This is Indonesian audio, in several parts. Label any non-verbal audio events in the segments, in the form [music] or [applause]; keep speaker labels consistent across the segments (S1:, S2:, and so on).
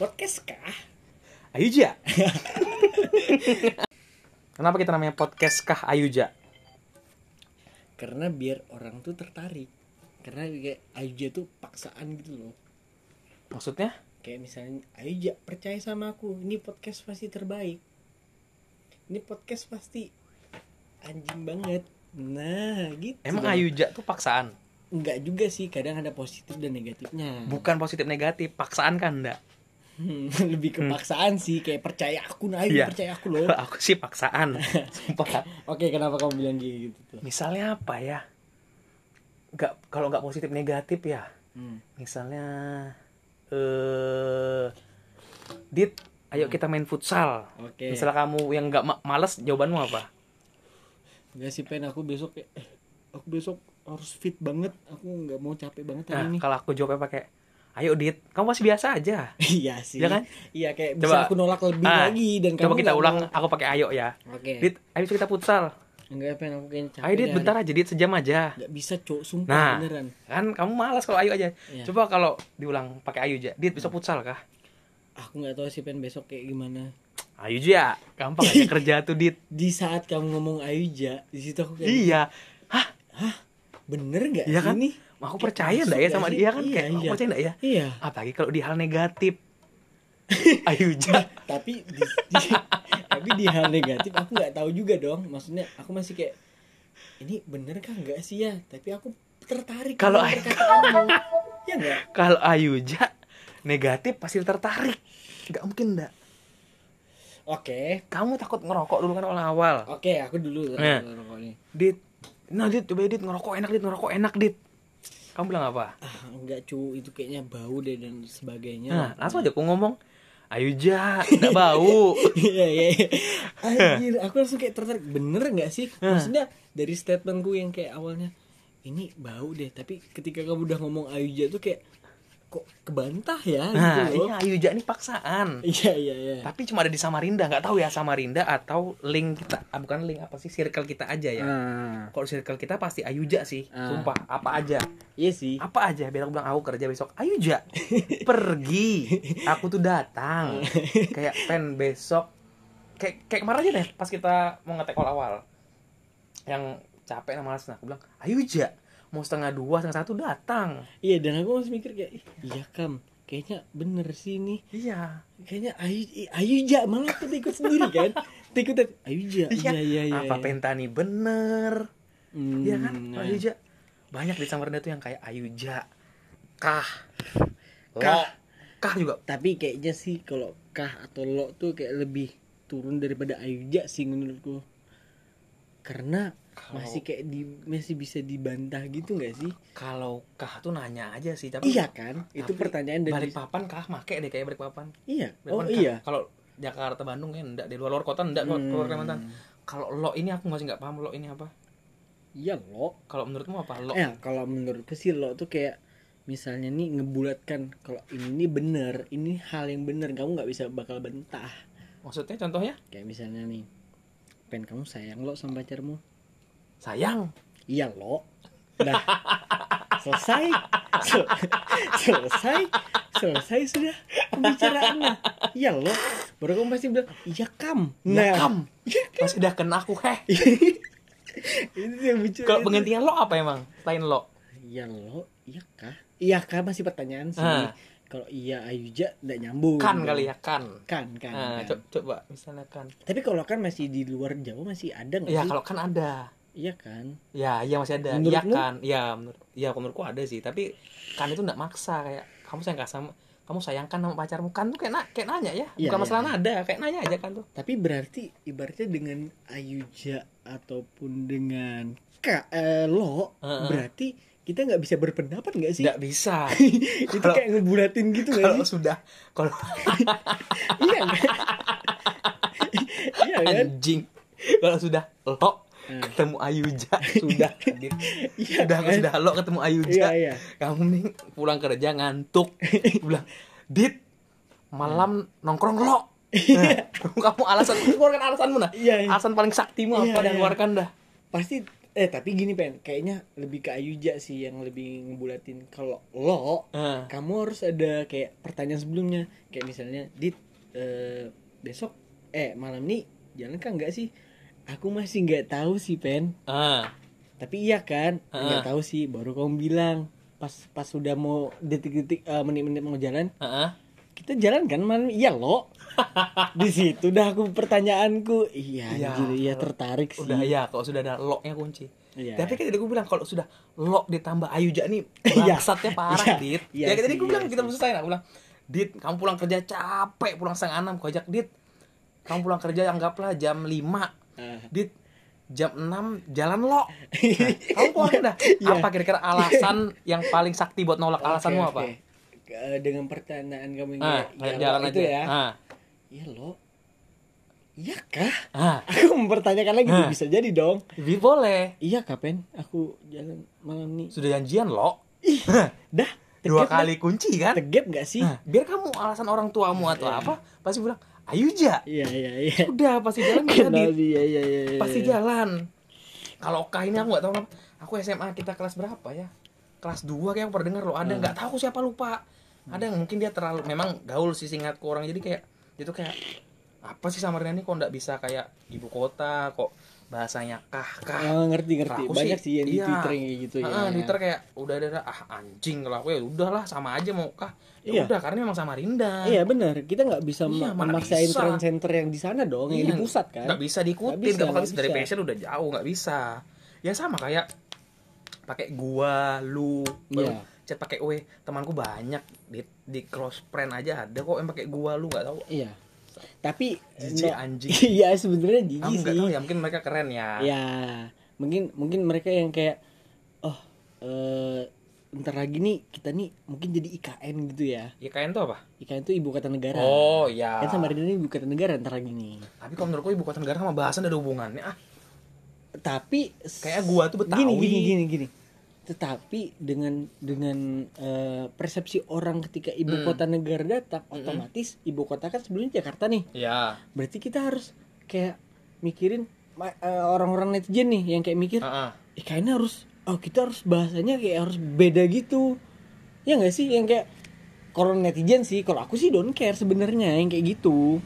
S1: Podcast kah?
S2: Ayuja. [laughs] Kenapa kita namanya podcast kah Ayuja?
S1: Karena biar orang tuh tertarik. Karena kayak Ayuja tuh paksaan gitu loh.
S2: Maksudnya?
S1: Kayak misalnya Ayuja percaya sama aku, ini podcast pasti terbaik. Ini podcast pasti anjing banget. Nah, gitu.
S2: Emang. Ayuja tuh paksaan?
S1: Enggak juga sih, kadang ada positif dan negatifnya.
S2: Bukan positif negatif, paksaan kan enggak?
S1: Hmm, [laughs] lebih ke paksaan sih, kayak percaya aku nah,
S2: Iya.
S1: percaya aku loh. [laughs]
S2: Aku sih paksaan. [laughs] Sumpah.
S1: Oke, kenapa kamu bilang gitu tuh?
S2: Misalnya apa ya? Enggak kalau nggak positif negatif ya.
S1: Hmm.
S2: Misalnya eh Dit, ayo kita main futsal.
S1: Oke.
S2: Misalnya kamu yang nggak ma- males, jawabanmu apa?
S1: Enggak sih pen aku besok eh, aku besok harus fit banget. Aku nggak mau capek banget
S2: Nah,
S1: hari ini.
S2: kalau aku jawabnya pakai Ayo Dit, kamu masih biasa aja. [laughs]
S1: iya sih.
S2: Iya kan?
S1: Iya kayak bisa
S2: Coba.
S1: aku nolak lebih
S2: Ah,
S1: lagi dan
S2: Coba
S1: kamu
S2: kita ulang,
S1: mau.
S2: aku pakai ayo ya.
S1: Oke.
S2: Dit, ayo kita futsal.
S1: Enggak pen aku kayaknya capek.
S2: Ayo Dit, bentar aja Dit, sejam aja.
S1: hari- Nggak bisa, Cok, sumpah
S2: Nah.
S1: beneran.
S2: Kan kamu malas kalau ayo aja.
S1: Iya.
S2: Coba kalau diulang pakai ayo aja. Dit, besok futsal kah?
S1: Aku nggak tahu sih pen besok kayak gimana.
S2: Ayo aja. Gampang aja [laughs] kerja tuh Dit.
S1: Di saat kamu ngomong Ayuja, di situ aku kayak
S2: Iya. Hah?
S1: bener nggak
S2: Iya
S1: sih
S2: kan?
S1: ini?
S2: Aku
S1: Kayak
S2: percaya enggak ya
S1: nggak
S2: sama
S1: sih?
S2: dia kan?
S1: Iya,
S2: Kayak aku
S1: iya.
S2: percaya enggak ya?
S1: Iya.
S2: Apalagi kalau di hal negatif. [laughs] ayo aja.
S1: tapi di, di- [laughs] tapi di hal negatif aku nggak tahu juga dong maksudnya aku masih kayak ini bener kah nggak sih ya tapi aku tertarik
S2: Kalau
S1: perkataanmu ya nggak
S2: Kalau Ayuja negatif pasti tertarik. Enggak mungkin enggak.
S1: oke
S2: Kamu takut ngerokok dulu kan awal-awal.
S1: oke aku dulu
S2: Nah.
S1: rokok nih
S2: Dit, nah Dit, coba Dit ngerokok enak Dit, ngerokok enak Dit. Kamu bilang apa?
S1: ah nggak cu itu kayaknya bau deh dan sebagainya
S2: Nah, langsung aja aku ngomong, ayo ja, enggak bau. [laughs]
S1: Iya iya iya. Anjir, aku langsung kayak tertarik. Bener nggak sih? Maksudnya dari statementku yang kayak awalnya ini bau deh, tapi ketika kamu udah ngomong Ayuja tuh kayak kok kebantah ya
S2: Nah,
S1: gitu loh.
S2: iya ayo ja ini paksaan.
S1: Iya iya iya.
S2: Tapi cuma ada di Samarinda, nggak tahu ya Samarinda atau link kita, ah, bukan link apa sih, circle kita aja ya.
S1: Nah,
S2: Kalau circle kita pasti Ayuja sih,
S1: Ah.
S2: sumpah, apa aja.
S1: iya sih.
S2: Apa aja, biar aku bilang aku kerja besok, Ayuja, [laughs] pergi, aku tuh datang. Kayak pen besok, kayak kayak kemarin aja deh, pas kita mau ngetek awal yang capek sama malas, nah aku bilang, Ayuja, mau setengah dua, setengah satu datang.
S1: Iya dan aku masih mikir kayak "Ih, iya kam, kayaknya bener sih ini.
S2: Iya.
S1: Kayaknya Ayu Ayuja malah aku ikut sendiri kan. [laughs] Ikut Ayuja. Iya iya iya.
S2: Apa
S1: iya.
S2: Pentani bener?
S1: Hmm,
S2: Iya kan?
S1: nah.
S2: Ayuja. Banyak di Samarinda tuh yang kayak Ayuja. Kah.
S1: Kah.
S2: Kah juga.
S1: tapi kayaknya sih kalau kah atau lo tuh kayak lebih turun daripada Ayuja sih menurutku karena
S2: Kalau-
S1: masih kayak di masih bisa dibantah gitu nggak sih
S2: Kalau kah tuh nanya aja sih, tapi
S1: iya kan itu
S2: tapi
S1: pertanyaan dan
S2: balik papan kah make deh kayak balik papan.
S1: iya oh
S2: Balikpapan kah?
S1: iya
S2: Kalau Jakarta Bandung kan enggak di luar luar kota enggak luar, luar Kalimantan.
S1: Hmm.
S2: Kalau lo ini aku masih nggak paham lo ini apa.
S1: iya lo
S2: Kalau menurutmu apa lo?
S1: eh kalau menurutku sih lo tuh kayak misalnya nih ngebulatkan kalau ini bener ini hal yang bener kamu nggak bisa bakal bantah
S2: Maksudnya contohnya?
S1: kayak misalnya nih pen kamu sayang lo sama pacarmu
S2: Sayang.
S1: Iya lo. Dah. selesai. Sel- selesai. Selesai sudah pembicaraannya. Iya lo. Baru kamu pasti bilang, iya kam.
S2: Nah, kam. Masih udah kena aku heh. [laughs]
S1: Itu yang bicara.
S2: Kalau penggantian lo apa emang? Selain lo?
S1: Iya lo. Iya kah? Iya kah masih pertanyaan sih.
S2: Ah.
S1: Kalau iya Ayuja nggak nyambung.
S2: Kan kali ya kan.
S1: Kan, kan.
S2: Nah,
S1: kan.
S2: co- coba misalnya kan.
S1: Tapi kalau kan masih di luar Jawa masih ada nggak
S2: Ya
S1: sih?
S2: kalau kan ada.
S1: Iya kan?
S2: Ya, iya masih ada. Iya kan? Ya menurut ya menurutku ada sih, tapi kan itu enggak maksa kayak kamu sayang sama kamu sayangkan sama pacarmu kan tuh kayak na kayak nanya ya
S1: Iya,
S2: bukan
S1: iya,
S2: masalah
S1: iya.
S2: nada kayak nanya aja kan tuh
S1: Tapi berarti ibaratnya dengan Ayuja ataupun dengan Kak eh, lo
S2: Heeh.
S1: berarti kita nggak bisa berpendapat nggak sih?
S2: nggak bisa [laughs]
S1: itu
S2: Kalau-
S1: kayak ngebulatin gitu nggak
S2: kalau sudah kalau [laughs]
S1: iya kan? [laughs] iya kan?
S2: anjing kalau sudah lo
S1: Hmm.
S2: ketemu Ayuja [laughs] sudah.
S1: Iya
S2: sudah
S1: kan?
S2: sudah lo ketemu Ayuja
S1: Iya iya.
S2: kamu nih pulang kerja ngantuk [laughs] bilang dit malam nongkrong lo [laughs] Nah, kamu alasan keluarkan alasanmu nah
S1: Iya, iya.
S2: alasan paling saktimu
S1: Iya,
S2: apa dan
S1: iya.
S2: keluarkan dah
S1: Pasti eh tapi gini pen kayaknya lebih ke Ayuja sih yang lebih ngebulatin kalau lo
S2: Ah.
S1: kamu harus ada kayak pertanyaan sebelumnya kayak misalnya dit eh, besok eh malam nih jalan kan nggak sih aku masih nggak tahu sih pen
S2: Ah.
S1: tapi iya kan nggak
S2: Ah.
S1: tahu sih baru kamu bilang pas pas sudah mau detik-detik eh, menit-menit mau jalan
S2: Ah.
S1: kita jalan kan malam iya lo [laughs] di situ dah aku pertanyaanku iya
S2: Iya,
S1: anjir iya tertarik sih
S2: Udah ya, kalau sudah ada locknya kunci.
S1: Iya.
S2: Tapi kan tadi gue bilang kalau sudah lock ditambah Ayuja nih [laughs]
S1: Iya.
S2: bangsatnya parah,
S1: Iya.
S2: Dit.
S1: Iya
S2: ya tadi gue bilang
S1: iya
S2: kita selesai, aku bilang, Dit, kamu pulang kerja capek, pulang setengah enam, aku ajak Dit. Kamu pulang kerja anggaplah jam 5
S1: Ah.
S2: Dit, jam 6 jalan lo. [laughs] Nah, kamu pulang dah.
S1: Iya.
S2: Apa kira-kira alasan yang paling sakti buat nolak alasanmu
S1: Oke,
S2: apa?
S1: Eh, dengan pertanyaan kamu yang
S2: Ah,
S1: iya,
S2: jalan
S1: lo,
S2: aja.
S1: itu ya
S2: Ah.
S1: iya lo iya kah
S2: Ah, [laughs]
S1: aku mempertanyakan lagi
S2: Ah.
S1: bisa jadi dong
S2: boleh.
S1: iya kapan aku jalan malam nih
S2: Sudah janjian lo.
S1: ih [laughs] dah
S2: Dua kali kunci kan?
S1: tegap nggak sih
S2: Nah, biar kamu alasan orang tuamu atau apa, pasti bilang, Ayuja.
S1: iya iya iya
S2: Udah pasti jalan
S1: kenal
S2: Dit.
S1: dia iya iya iya
S2: Pasti
S1: iya.
S2: jalan. Kalau Oka ini aku nggak tahu kenapa. Aku SMA kita kelas berapa ya? Kelas 2 kayak aku pernah dengar lo ada
S1: Hmm.
S2: nggak tahu siapa lupa. Ada yang mungkin dia terlalu memang gaul sih singkatku orang jadi kayak itu kayak apa sih Samarinda ini kok nggak bisa kayak ibu kota kok bahasanya kah kah.
S1: Ah, ngerti ngerti.
S2: Aku
S1: banyak
S2: sih,
S1: sih yang di
S2: iya.
S1: Twitter yang kayak gitu ya.
S2: Ah, Twitter kayak udah ada ah anjing kalau aku ya udahlah sama aja mau kah. Ya
S1: Iya.
S2: udah karena memang Samarinda.
S1: Iya benar, kita nggak bisa
S2: Iya,
S1: memaksain
S2: bisa.
S1: trend center yang di sana dong, yang
S2: Iya,
S1: di pusat kan.
S2: nggak bisa diikutin.
S1: Nggak
S2: bakal bisa. Dari passion udah jauh nggak bisa. Ya sama kayak pakai gua lu
S1: Iya.
S2: chat pakai we temanku banyak di di cross friend aja ada kok yang pakai gua lu nggak tahu.
S1: Iya. Tapi
S2: Jijik,
S1: no-
S2: anjing. [laughs]
S1: Iya sebenarnya jijik sih.
S2: tahu ya mungkin mereka keren ya
S1: Ya, mungkin mungkin mereka yang kayak oh eh ntar lagi nih kita nih mungkin jadi IKN gitu ya.
S2: IKN tuh apa
S1: IKN itu ibu kota negara.
S2: oh ya
S1: Kan Samarinda ini ibu kota negara ntar lagi nih.
S2: tapi kalau menurutku ibu kota negara sama bahasan ada hubungannya ah
S1: Tapi
S2: Kayak gua tuh Betawi.
S1: Gini gini gini gini. Tetapi dengan dengan eh, persepsi orang ketika ibu
S2: Hmm.
S1: kota negara datang, otomatis ibu kota kan sebelumnya Jakarta nih.
S2: ya
S1: Berarti kita harus kayak mikirin eh, orang-orang netizen nih yang kayak mikir,
S2: Heeh.
S1: eh kayaknya harus oh kita harus bahasanya kayak harus beda gitu. Ya nggak sih yang kayak kalau netizen sih, kalau aku sih don't care sebenarnya yang kayak gitu.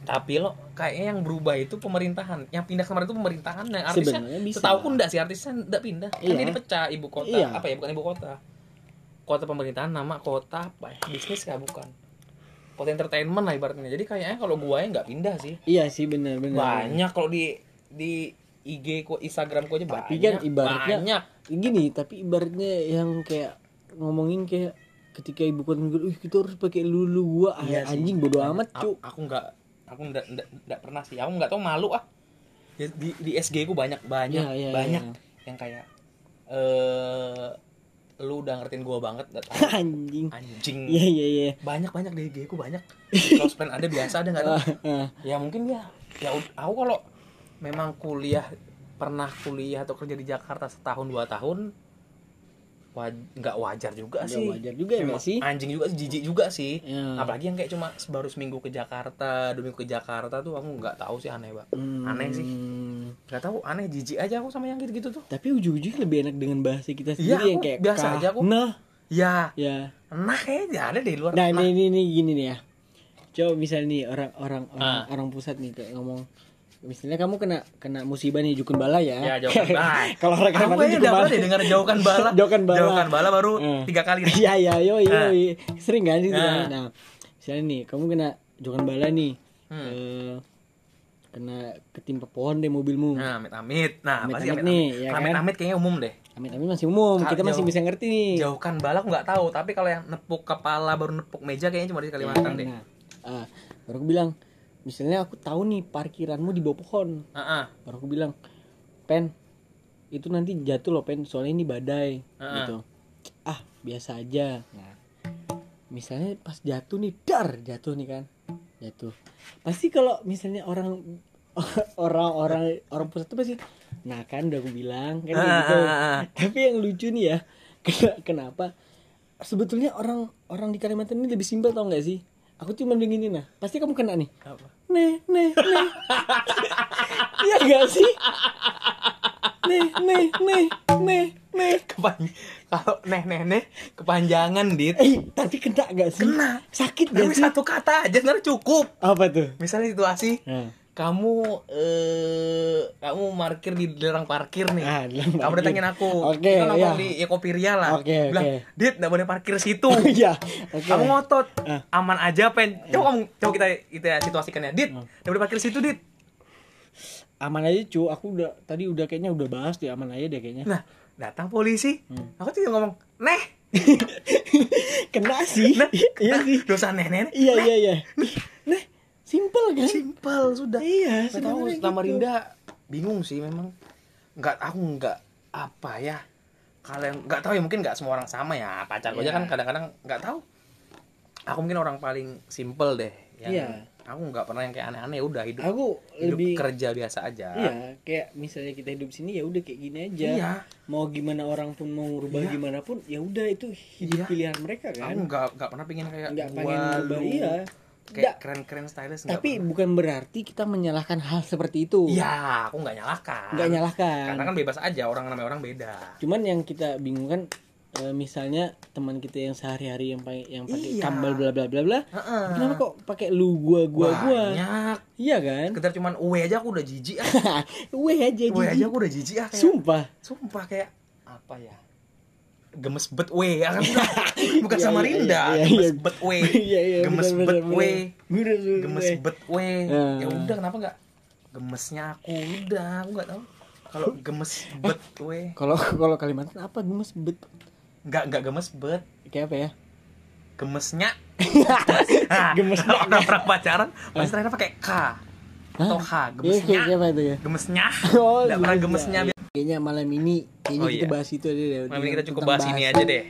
S2: Tapi lo kayaknya yang berubah itu pemerintahan. Yang pindah kemarin itu pemerintahan. Yang artisnya setahu enggak sih artisnya enggak pindah. Kan
S1: Iya.
S2: dia dipecah ibu kota.
S1: Iya.
S2: apa ya bukan ibu kota. Kota pemerintahan nama kota apa ya bisnis kah bukan. Kota entertainment lah ibaratnya. Jadi kayaknya kalau gua nggak pindah sih.
S1: Iya sih benar benar.
S2: banyak kalau di di IG ku Instagram ku aja
S1: Tapi
S2: banyak.
S1: kan ibaratnya-
S2: banyak.
S1: gini tapi ibaratnya yang kayak ngomongin kayak ketika ibu kota negara, "Ih, kita harus pakai lulu gua. Ah,
S2: Iya
S1: anjing bodo amat
S2: A-
S1: cu
S2: aku nggak aku nggak nggak nggak pernah sih. Aku nggak tahu malu ah. Di di, di SG ku banyak banyak
S1: Iya, iya,
S2: banyak
S1: iya.
S2: yang kayak eh lu udah ngertiin gua banget [laughs]
S1: anjing.
S2: Anjing.
S1: Iya iya iya.
S2: Banyak banyak di IG ku banyak. [laughs] Close ada biasa ada nggak tahu.
S1: Ah,
S2: ya mungkin ya ya aku kalau memang kuliah pernah kuliah atau kerja di Jakarta setahun dua tahun waj- nggak wajar juga
S1: Nggak
S2: sih
S1: wajar juga ya, sih?
S2: anjing juga sih jijik juga sih
S1: Ya.
S2: apalagi yang kayak cuma baru seminggu ke Jakarta dua minggu ke Jakarta tuh aku nggak tahu sih aneh banget
S1: Hmm.
S2: aneh sih nggak tahu aneh jijik aja aku sama yang gitu gitu tuh
S1: tapi ujung-ujungnya lebih enak dengan bahasa kita sendiri
S2: Iya,
S1: yang
S2: aku
S1: kayak
S2: biasa aja aku.
S1: nah
S2: ya
S1: ya
S2: nah kayaknya ada di luar
S1: nah
S2: nah,
S1: ini, ini ini gini nih ya coba misalnya nih orang orang orang,
S2: Ah.
S1: orang pusat nih kayak ngomong misalnya kamu kena kena musibah nih jukun bala ya
S2: ya jauhkan bala
S1: kalau
S2: aku
S1: Kalimantan
S2: kayaknya
S1: jukun bala [laughs]
S2: deh dengar jauhkan bala [laughs]
S1: Jauhkan bala.
S2: jauhkan bala baru
S1: Eh.
S2: tiga kali [laughs]
S1: Iya iya yo yo
S2: Ah.
S1: sering kan itu
S2: Ah.
S1: kan. Nah, misalnya nih kamu kena jokan bala nih.
S2: Hmm.
S1: Eh, kena ketimpa pohon deh mobilmu.
S2: Nah, amit amit. Nah,
S1: Amit-amit
S2: pasti amit
S1: nih,
S2: amit.
S1: ya
S2: amit
S1: kan?
S2: amit kayaknya umum deh.
S1: Amit amit masih umum, kita masih
S2: jauh.
S1: bisa ngerti nih.
S2: Jauhkan bala aku nggak tahu, tapi kalau yang nepuk kepala baru nepuk meja kayaknya cuma di Kalimantan deh.
S1: Nah, ah, baru aku bilang, misalnya aku tahu nih parkiranmu di bawah pohon.
S2: Heeh.
S1: Baru aku bilang, "Pen, itu nanti jatuh loh, Pen, soalnya ini badai."
S2: Ah.
S1: Gitu. Ah, biasa aja. Nah, misalnya pas jatuh nih, dar, jatuh nih kan. Jatuh. Pasti kalau misalnya orang [laughs] orang-orang orang pusat itu pasti nah kan udah aku bilang kan
S2: Ah,
S1: gitu.
S2: ah, ah.
S1: Tapi yang lucu nih ya, [laughs] kena- kenapa sebetulnya orang orang di Kalimantan ini lebih simpel tau nggak sih? Aku cuma begini nah, pasti kamu kena nih.
S2: Apa?
S1: Nih, nih, nih. [laughs] Iya gak sih? nih nih nih nih nih
S2: Kepan- kalau neh neh neh kepanjangan dit
S1: eh tapi kena gak sih
S2: Kena.
S1: sakit
S2: tapi
S1: gak sih
S2: satu kata aja sebenarnya cukup
S1: apa tuh
S2: misalnya situasi
S1: nah,
S2: kamu eh kamu parkir di larang parkir nih.
S1: Ah, di
S2: kamu
S1: parkir.
S2: datangin aku.
S1: Oke,
S2: kita nongkrong
S1: iya.
S2: di Ekopiria lah.
S1: Oke,
S2: bilang
S1: oke.
S2: dit nggak boleh parkir situ. [laughs]
S1: Iya. Oke.
S2: Kamu ngotot.
S1: Ah.
S2: aman aja pen. Coba kamu coba kita kita situasikan ya. Dit
S1: Ah.
S2: nggak boleh parkir situ dit.
S1: Aman aja cu. Aku udah tadi udah kayaknya udah bahas deh aman aja deh kayaknya.
S2: Nah datang polisi.
S1: Hmm.
S2: aku tinggal ngomong neh. [laughs]
S1: Kena sih.
S2: Nah
S1: iya
S2: nah,
S1: sih.
S2: Dosa neh neh.
S1: Iya iya iya simple kan
S2: simpel sudah
S1: iya
S2: tahu
S1: sebenarnya
S2: sama
S1: gitu.
S2: Rinda bingung sih memang nggak aku nggak apa ya kalian nggak tahu ya mungkin nggak semua orang sama ya pacar gue aja
S1: Iya.
S2: kan kadang-kadang nggak tahu aku mungkin orang paling simple deh yang
S1: Iya.
S2: aku nggak pernah yang kayak aneh-aneh udah hidup
S1: aku
S2: hidup
S1: lebih
S2: kerja biasa aja
S1: iya kayak misalnya kita hidup sini ya udah kayak gini aja
S2: Iya.
S1: mau gimana orang pun mau rubah
S2: Iya.
S1: gimana pun ya udah itu hidup
S2: Iya.
S1: pilihan mereka kan
S2: aku nggak nggak pernah pengen kayak
S1: nggak
S2: gua,
S1: pengen rubah iya
S2: kayak keren-keren stylish
S1: tapi
S2: pernah.
S1: bukan berarti kita menyalahkan hal seperti itu.
S2: Iya aku nggak nyalahkan.
S1: Nggak nyalahkan.
S2: Karena kan bebas aja orang namanya orang beda.
S1: Cuman yang kita bingung kan eh, misalnya teman kita yang sehari-hari yang pakai yang pakai
S2: Iya.
S1: kambal bla bla bla bla
S2: Heeh.
S1: kenapa kok pakai lu gua gua gua?
S2: Banyak.
S1: Iya kan?
S2: Sekedar cuman uwe aja aku udah jijik ah. [laughs]
S1: Weh aja
S2: uwe aja aku udah jijik ah kayak
S1: sumpah.
S2: Sumpah kayak apa ya? Gemes bet we ya kan [laughs] bukan
S1: Iya,
S2: sama
S1: iya,
S2: Rinda [laughs]
S1: iya, iya.
S2: gemes bet we.
S1: Iya iya
S2: gemes
S1: bener,
S2: bet we. gemes bet we. Ya udah kenapa nggak? Gemesnya aku udah aku nggak tahu. Kalau gemes bet we.
S1: kalau kalau Kalimantan apa gemes bet?
S2: Nggak nggak gemes bet.
S1: Kayak apa ya?
S2: Gemesnya. [laughs]
S1: Gemesnya.
S2: kalau orang-orang pacaran pasti terakhir pakai k. Atau h gemesnya.
S1: ya?
S2: Gemesnya. [laughs]
S1: Oh,
S2: nggak pernah
S1: gemesnya. kayaknya malam ini kayaknya
S2: Oh,
S1: kita
S2: iya.
S1: bahas itu aja deh.
S2: Malam ini kita cukup bahas ini aja deh.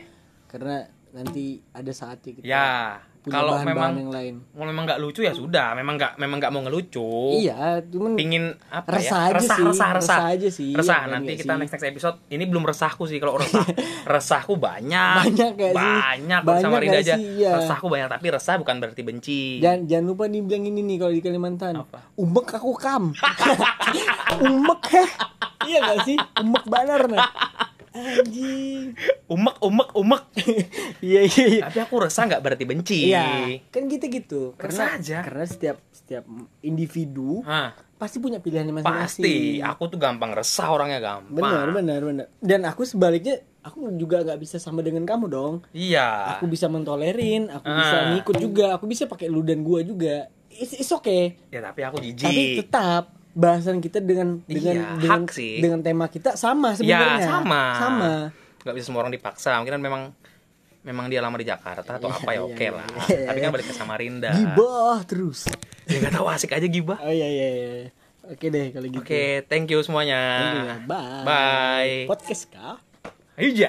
S1: Karena nanti ada saatnya kita
S2: ya kalau memang
S1: yang lain.
S2: kalau memang nggak lucu ya sudah memang nggak memang nggak mau ngelucu.
S1: Iya cuman
S2: pingin apa
S1: Resah
S2: ya?
S1: aja
S2: resah
S1: sih,
S2: resah resah.
S1: resah aja sih,
S2: resah
S1: ya kan
S2: nanti kita
S1: sih?
S2: next next episode. Ini belum resahku sih kalau resah. [laughs] Resahku banyak.
S1: Banyak sih?
S2: banyak sama
S1: Banyak
S2: Rinda
S1: nggak
S2: aja.
S1: sih? Iya.
S2: resahku banyak tapi resah bukan berarti benci.
S1: Jangan jangan lupa dibilang ini nih kalau di Kalimantan.
S2: Apa?
S1: umek aku kam. [laughs] Umek heh. Iya gak sih? Umek banar nah anjing
S2: umek umek umek [laughs]
S1: iya iya iya
S2: tapi aku resah nggak berarti benci
S1: Iya, kan gitu.
S2: Resah
S1: Karena
S2: aja.
S1: karena setiap setiap individu
S2: Hah,
S1: pasti punya pilihannya masing-masing.
S2: pasti aku tuh gampang resah orangnya gampang
S1: Benar, benar, benar. Dan aku sebaliknya, aku juga nggak bisa sama dengan kamu dong.
S2: iya
S1: Aku bisa mentolerin, aku bisa
S2: Ah.
S1: ngikut juga, aku bisa pakai lu dan gua juga. It's, it's okay.
S2: ya tapi aku
S1: Tapi
S2: jijik
S1: tetap bahasan kita dengan dengan
S2: Iya,
S1: dengan,
S2: hak sih.
S1: dengan tema kita sama
S2: ya
S1: sebenarnya.
S2: sama
S1: Sama.
S2: nggak bisa semua orang dipaksa mungkin kan memang memang dia lama di Jakarta atau
S1: Iya,
S2: apa ya
S1: iya,
S2: oke
S1: iya,
S2: lah
S1: iya.
S2: tapi kan balik ke Samarinda
S1: Gibah terus.
S2: ya nggak tahu asik aja gibah
S1: Oh iya iya iya. Oke deh kalau gitu.
S2: oke thank you semuanya
S1: Thank you. Bye.
S2: bye
S1: Podcast kah?
S2: ayo [laughs]